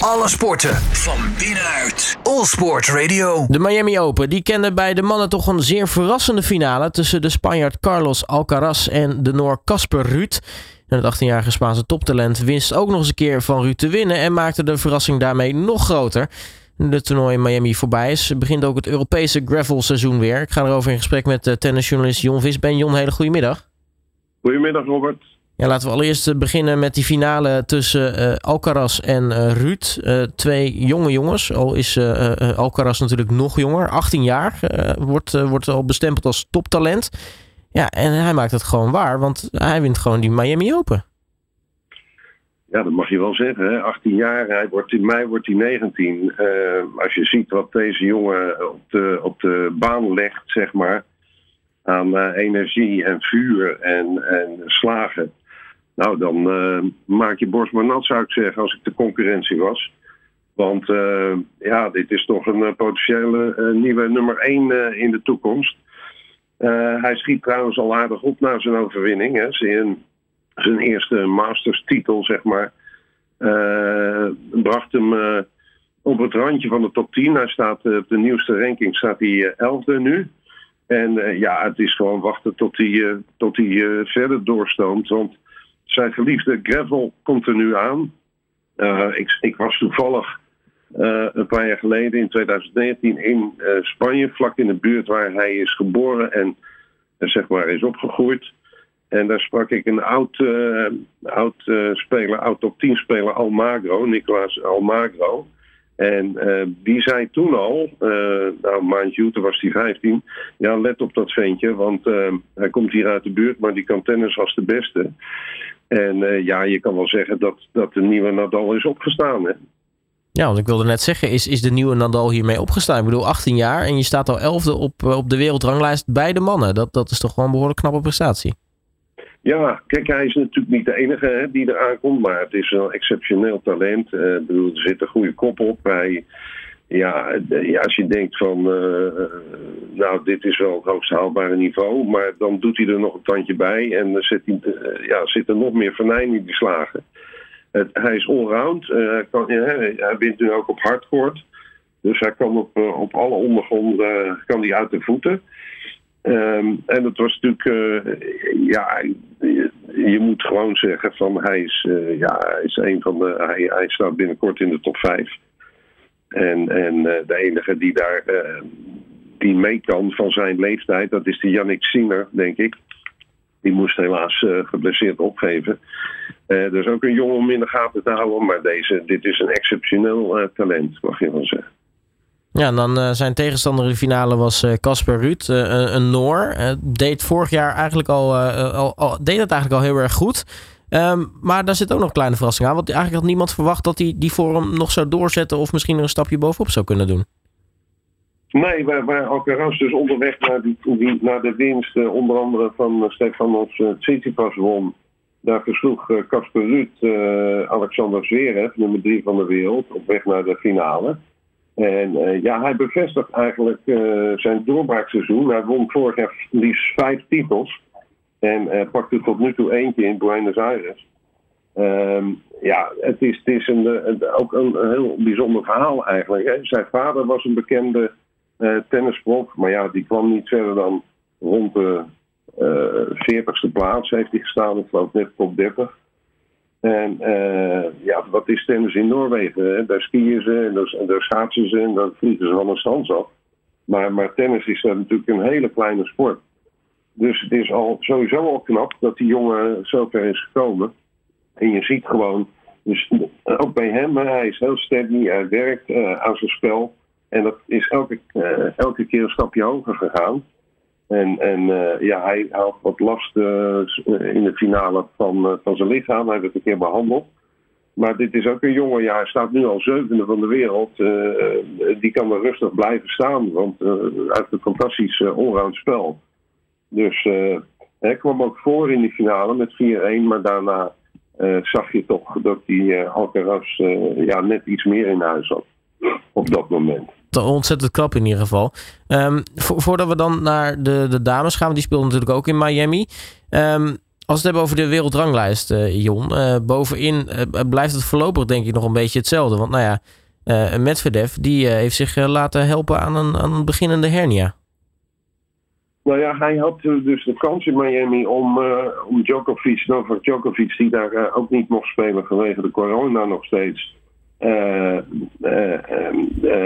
Alle sporten van binnenuit. All Sport Radio. De Miami Open die kende bij de mannen toch een zeer verrassende finale tussen de Spanjaard Carlos Alcaraz en de Noor Casper Ruud. En het 18-jarige Spaanse toptalent wist ook nog eens een keer van Ruud te winnen en maakte de verrassing daarmee nog groter. Nu de toernooi in Miami voorbij is, begint ook het Europese gravelseizoen weer. Ik ga erover in gesprek met uh, tennisjournalist Jon Visben. Jon, hele goedemiddag. Goedemiddag Robert. Ja, laten we allereerst eh, beginnen met die finale tussen uh, Alcaraz en uh, Ruud. Twee jonge jongens. Al is Alcaraz natuurlijk nog jonger, 18 jaar. wordt, wordt al bestempeld als toptalent. Ja, en hij maakt het gewoon waar, want hij wint gewoon die Miami Open. Ja, dat mag je wel zeggen. Hè? 18 jaar, hij wordt, in mei wordt hij 19. als je ziet wat deze jongen op de, op de baan legt, zeg maar aan energie en vuur en, en slagen. Nou, dan uh, maak je borst maar nat, zou ik zeggen, als ik de concurrentie was. Want uh, ja, dit is toch een potentiële nieuwe nummer 1 in de toekomst. hij schiet trouwens al aardig op na zijn overwinning. Hè. Zijn, zijn eerste Masters-titel, zeg maar, bracht hem op het randje van de top 10. Hij staat op de nieuwste ranking staat hij 11e nu. En ja, het is gewoon wachten tot hij, tot hij verder doorstoomt. Want zijn geliefde Gravel komt er nu aan. Ik, ik, was toevallig een paar jaar geleden, in 2019, in Spanje, vlak in de buurt waar hij is geboren en zeg maar is opgegroeid. En daar sprak ik een oud, oud speler, oud top 10 speler, Almagro, Nicolas Almagro. En uh, die zei toen al, uh, nou maandje toen was hij 15, ja let op dat ventje, want uh, hij komt hier uit de buurt, maar die kan tennis als de beste. En ja, je kan wel zeggen dat, dat de nieuwe Nadal is opgestaan. Hè? Ja, want ik wilde net zeggen, is, is de nieuwe Nadal hiermee opgestaan? Ik bedoel, 18 jaar en je staat al elfde op, op de wereldranglijst bij de mannen. Dat, dat is toch gewoon een behoorlijk knappe prestatie. Ja, kijk, hij is natuurlijk niet de enige hè, die er aankomt, maar het is een exceptioneel talent. Uh, bedoel, er zit een goede kop op. Hij, ja, ja, als je denkt van, uh, nou, dit is wel het hoogst haalbare niveau, maar dan doet hij er nog een tandje bij en er zit, hij, ja, zit er nog meer venijn in die slagen. Hij is allround, kan, hij wint nu ook op hardcourt, dus hij kan op, op alle ondergronden kan hij uit de voeten. Um, en dat was natuurlijk, uh, ja, je, je, moet gewoon zeggen van hij is, uh, ja, hij is een van de, hij, hij staat binnenkort in de top 5. En, en uh, de enige die daar, die mee kan van zijn leeftijd, dat is de Yannick Sinner, denk ik. Die moest helaas geblesseerd opgeven. dus ook een jongen om in de gaten te houden, maar deze, dit is een exceptioneel talent, mag je wel zeggen. Ja, en dan uh, zijn tegenstander in de finale was Casper uh, Ruud, uh, een Noor. deed vorig jaar eigenlijk al, al, deed het eigenlijk al heel erg goed. Um, maar daar zit ook nog een kleine verrassing aan. Want eigenlijk had niemand verwacht dat hij die vorm nog zou doorzetten of misschien er een stapje bovenop zou kunnen doen. Nee, waar, waar Alcaraz dus onderweg naar, die, naar de winst, onder andere van Stefanos uh, Tsitsipas won. Daar versloeg Casper Ruud Alexander Zverev, nummer drie van de wereld, op weg naar de finale. En uh, ja, hij bevestigt eigenlijk uh, zijn doorbraakseizoen. Hij won vorig jaar liefst vijf titels. En uh, pakte tot nu toe eentje in Buenos Aires. Um, ja, het is, het is een, ook een, heel bijzonder verhaal eigenlijk. Zijn vader was een bekende tennisprof. Maar ja, die kwam niet verder dan rond de 40ste plaats. Heeft hij gestaan, ik geloof net top 30. En uh, ja, wat is tennis in Noorwegen? Hè? Daar skiën ze en daar, daar schaatsen ze en dan vliegen ze van een strand af. Maar, maar tennis is natuurlijk een hele kleine sport. Dus het is al sowieso al knap dat die jongen zo ver is gekomen. En je ziet gewoon, dus ook bij hem, hij is heel steady, hij werkt uh, aan zijn spel. En dat is elke, elke keer een stapje hoger gegaan. En, en uh, ja, hij had wat last uh, in de finale van, van zijn lichaam. Hij werd een keer behandeld. Maar dit is ook een jongen, ja, hij staat nu al zevende van de wereld. die kan er rustig blijven staan, want heeft een fantastisch allround spel. Dus hij kwam ook voor in die finale met 4-1, maar daarna zag je toch dat hij Alcaraz ja, net iets meer in huis had op dat moment ontzettend krap in ieder geval. Um, voordat we dan naar de, de dames gaan, die speelden natuurlijk ook in Miami. Um, Als we het hebben over de wereldranglijst, uh, Jon. bovenin blijft het voorlopig denk ik nog een beetje hetzelfde. Want nou ja, Medvedev die, heeft zich laten helpen aan een, aan een beginnende hernia. Nou ja, hij had dus de kans in Miami om, uh, om Djokovic, Novak Djokovic, die daar uh, ook niet mocht spelen vanwege de corona nog steeds. Uh,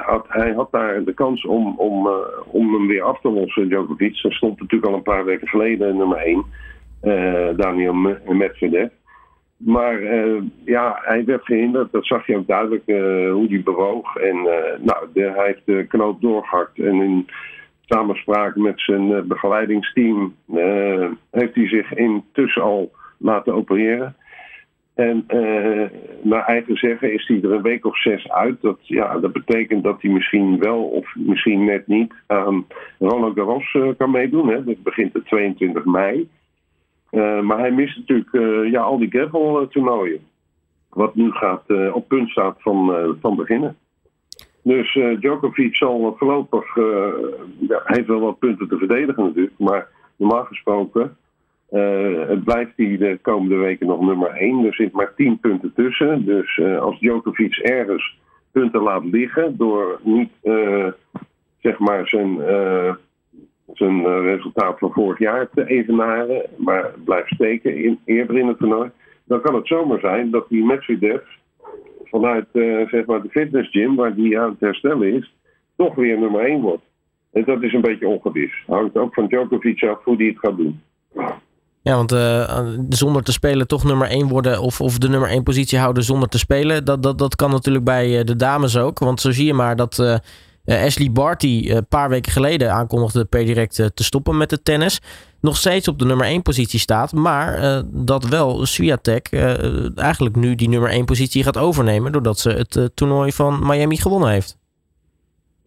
had, hij had daar de kans om, om, om hem weer af te lossen, Djokovic. Er stond natuurlijk al een paar weken geleden nummer 1, Daniel Medvedev. Maar ja, hij werd gehinderd, dat zag je ook duidelijk hoe hij bewoog. En nou, hij heeft de knoop doorgehakt en in samenspraak met zijn eh, begeleidingsteam heeft hij zich intussen al laten opereren. En uh, naar eigen zeggen is hij er een week of zes uit. Dat, ja, dat betekent dat hij misschien wel of misschien net niet aan Roland Garros kan meedoen. Hè. Dat begint de 22 mei. maar hij mist natuurlijk ja, al die gravel toernooien. Wat nu gaat, op punt staat van, van beginnen. Dus Djokovic zal voorlopig, ja, heeft wel wat punten te verdedigen natuurlijk, maar normaal gesproken uh, blijft hij de komende weken nog nummer 1. Er zit maar 10 punten tussen. Dus als Djokovic ergens punten laat liggen door niet zeg maar zijn, zijn resultaat van vorig jaar te evenaren, maar blijft steken in, eerder in het toernooi, dan kan het zomaar zijn dat die Medvedev vanuit uh, zeg maar de fitnessgym, waar die aan het herstellen is, toch weer nummer 1 wordt. En dat is een beetje ongewis. Hangt ook van Djokovic af hoe die het gaat doen. Ja, want uh, zonder te spelen toch nummer 1 worden of, of de nummer 1 positie houden zonder te spelen, dat, dat, dat kan natuurlijk bij de dames ook. Want zo zie je maar dat uh, Ashley Barty een paar weken geleden aankondigde per direct te stoppen met de tennis nog steeds op de nummer 1 positie staat. Maar dat wel Swiatek eigenlijk nu die nummer 1 positie gaat overnemen. Doordat ze het toernooi van Miami gewonnen heeft.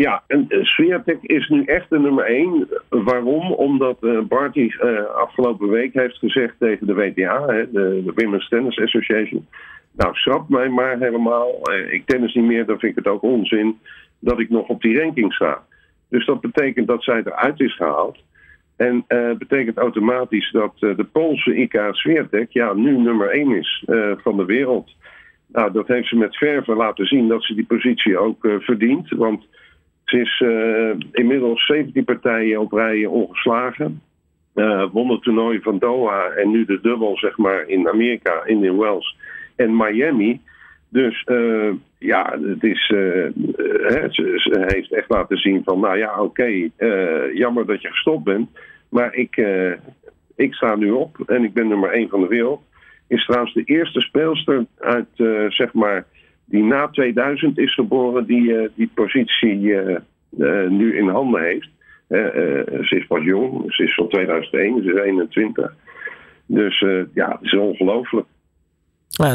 Ja, en Swiatek is nu echt de nummer 1. Waarom? Omdat Barty afgelopen week heeft gezegd tegen de WTA, hè, de, Women's Tennis Association. Nou, schrap mij maar helemaal. ik tennis niet meer, dan vind ik het ook onzin dat ik nog op die ranking sta. Dus dat betekent dat zij eruit is gehaald. En uh, betekent automatisch dat uh, de Poolse IK Swiatek ja, nu nummer 1 is uh, van de wereld. Nou, dat heeft ze met verve laten zien dat ze die positie ook verdient. Want ze is inmiddels 17 partijen op rijen ongeslagen. won het toernooi van Doha en nu de dubbel zeg maar, in Amerika, in Wells en Miami. Dus ja, het is, ze, heeft echt laten zien van, nou ja, oké, jammer dat je gestopt bent. Maar ik, uh, ik sta nu op en ik ben nummer 1 van de wereld. Is trouwens de eerste speelster uit, uh, zeg maar, die na 2000 is geboren, die uh, die positie nu in handen heeft. ze is pas jong, ze is van 2001, ze is 21. Dus ja, het is ongelooflijk.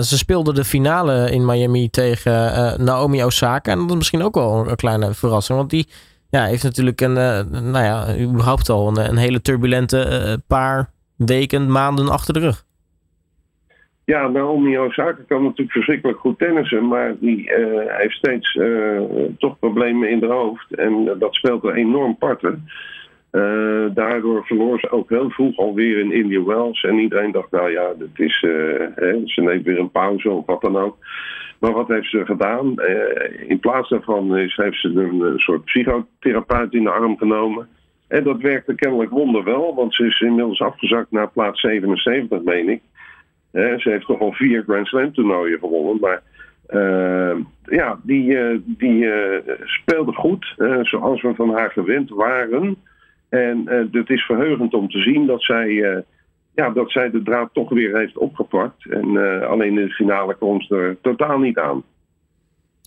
Ze speelde de finale in Miami tegen Naomi Osaka. En dat is misschien ook wel een kleine verrassing. Want die ja, heeft natuurlijk een, nou ja, überhaupt al een, hele turbulente paar weken, maanden achter de rug. Ja, Naomi Osaka kan natuurlijk verschrikkelijk goed tennissen, maar die uh, heeft steeds toch problemen in de hoofd. En dat speelt er enorm parten. daardoor verloor ze ook heel vroeg alweer in India Wells. En iedereen dacht, nou ja, dat is, hè, ze neemt weer een pauze of wat dan ook. Maar wat heeft ze gedaan? In plaats daarvan heeft ze een, soort psychotherapeut in de arm genomen. En dat werkte kennelijk wonderwel, want ze is inmiddels afgezakt naar plaats 77, meen ik. Uh, ze heeft toch al vier Grand Slam toernooien gewonnen. Maar uh, ja, die, die speelde goed, zoals we van haar gewend waren. En het is verheugend om te zien dat zij ja, dat zij de draad toch weer heeft opgepakt. En uh, alleen in de finale komt ze er totaal niet aan.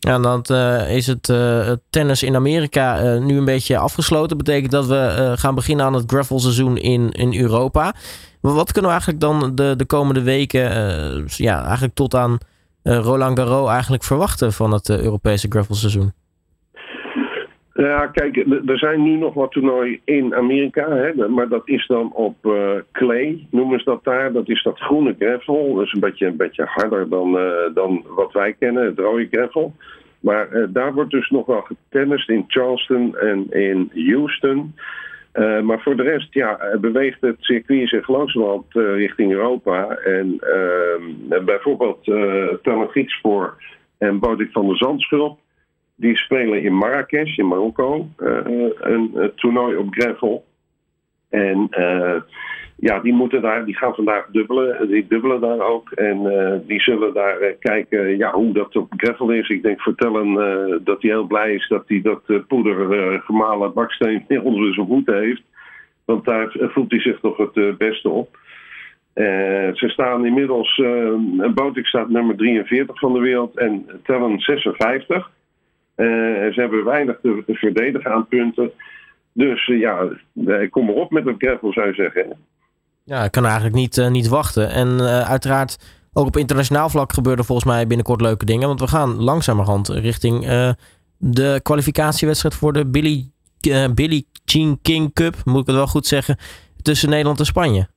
Ja, dan uh, is het uh, tennis in Amerika nu een beetje afgesloten. Betekent dat we gaan beginnen aan het gravelseizoen in, in Europa. Maar wat kunnen we eigenlijk dan de, de komende weken, ja, eigenlijk tot aan Roland Garros eigenlijk verwachten van het Europese gravelseizoen? Ja, kijk, er zijn nu nog wat toernooien in Amerika, hè, maar dat is dan op uh, clay, noemen ze dat daar. Dat is dat groene gravel. Is een beetje, een beetje harder dan, uh, dan wat wij kennen, het rode gravel. Maar uh, daar wordt dus nog wel getennist in Charleston en in Houston. Maar voor de rest ja, beweegt het circuit zich langzamerhand uh, richting Europa. En uh, bijvoorbeeld uh, en Bodik van der Zandschulp... die spelen in Marrakesh, in Marokko, een toernooi op gravel. En ja, die, moeten daar, die gaan vandaag dubbelen. Die dubbelen daar ook. En die zullen daar kijken ja, hoe dat op gravel is. Ik denk vertellen dat hij heel blij is dat hij dat poeder gemalen baksteen onder zijn voeten heeft. Want daar voelt hij zich toch het beste op. ze staan inmiddels, uh, Botik staat nummer 43 van de wereld en tellen 56. Ze hebben weinig te, te verdedigen aan punten. Dus ja, kom maar op met het gravel zou je zeggen. Ja, ik kan eigenlijk niet, niet wachten. En uiteraard, ook op internationaal vlak gebeuren volgens mij binnenkort leuke dingen. Want we gaan langzamerhand richting uh, de kwalificatiewedstrijd voor de Billy, Billy Jean King Cup, moet ik het wel goed zeggen, tussen Nederland en Spanje.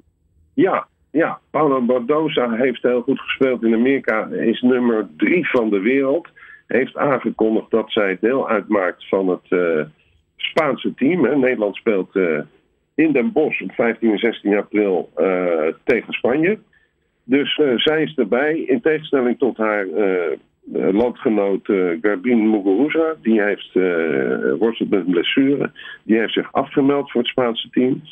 Ja, ja. Paulo Bardosa heeft heel goed gespeeld in Amerika. Is nummer drie van de wereld. Heeft aangekondigd dat zij deel uitmaakt van het Spaanse team. Hè. Nederland speelt in Den Bosch op 15 en 16 april uh, tegen Spanje. Dus zij is erbij, in tegenstelling tot haar landgenoot Garbine Muguruza. Die heeft worstelt met een blessure. Die heeft zich afgemeld voor het Spaanse team.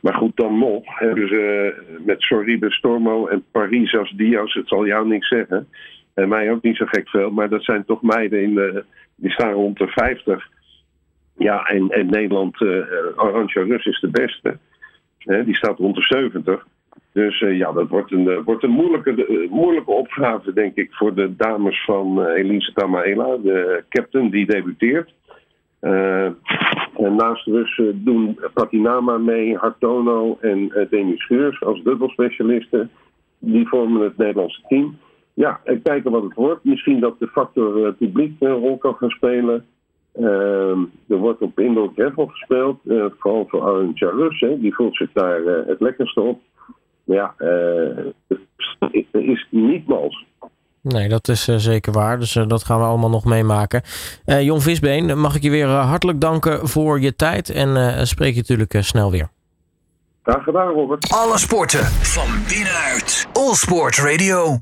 Maar goed, dan nog hebben ze met Sorribe Stormo en Parisas Diaz, het zal jou niks zeggen. En mij ook niet zo gek veel, maar dat zijn toch meiden in de, die staan rond de 50. Ja, en, en Nederland, uh, Rus is de beste. die staat rond de 70. Dus uh, ja, dat wordt een, uh, wordt een moeilijke, moeilijke opgave, denk ik, voor de dames van Elise Tamaela, de captain die debuteert. en naast Rus doen Patinama mee, Hartono en Demi Scheurs als dubbelspecialisten. Die vormen het Nederlandse team. Ja, kijken wat het wordt. Misschien dat de factor publiek een rol kan gaan spelen. Uh, er wordt op indoor gravel gespeeld, uh, vooral voor Aaron Charus, die voelt zich daar uh, het lekkerste op. Maar ja, uh, het is niet mals. Nee, dat is zeker waar. Dus dat gaan we allemaal nog meemaken. Jon Visbeen, mag ik je weer hartelijk danken voor je tijd en spreek je natuurlijk snel weer. Graag gedaan, Robert. Alle sporten van binnenuit. All Sport Radio.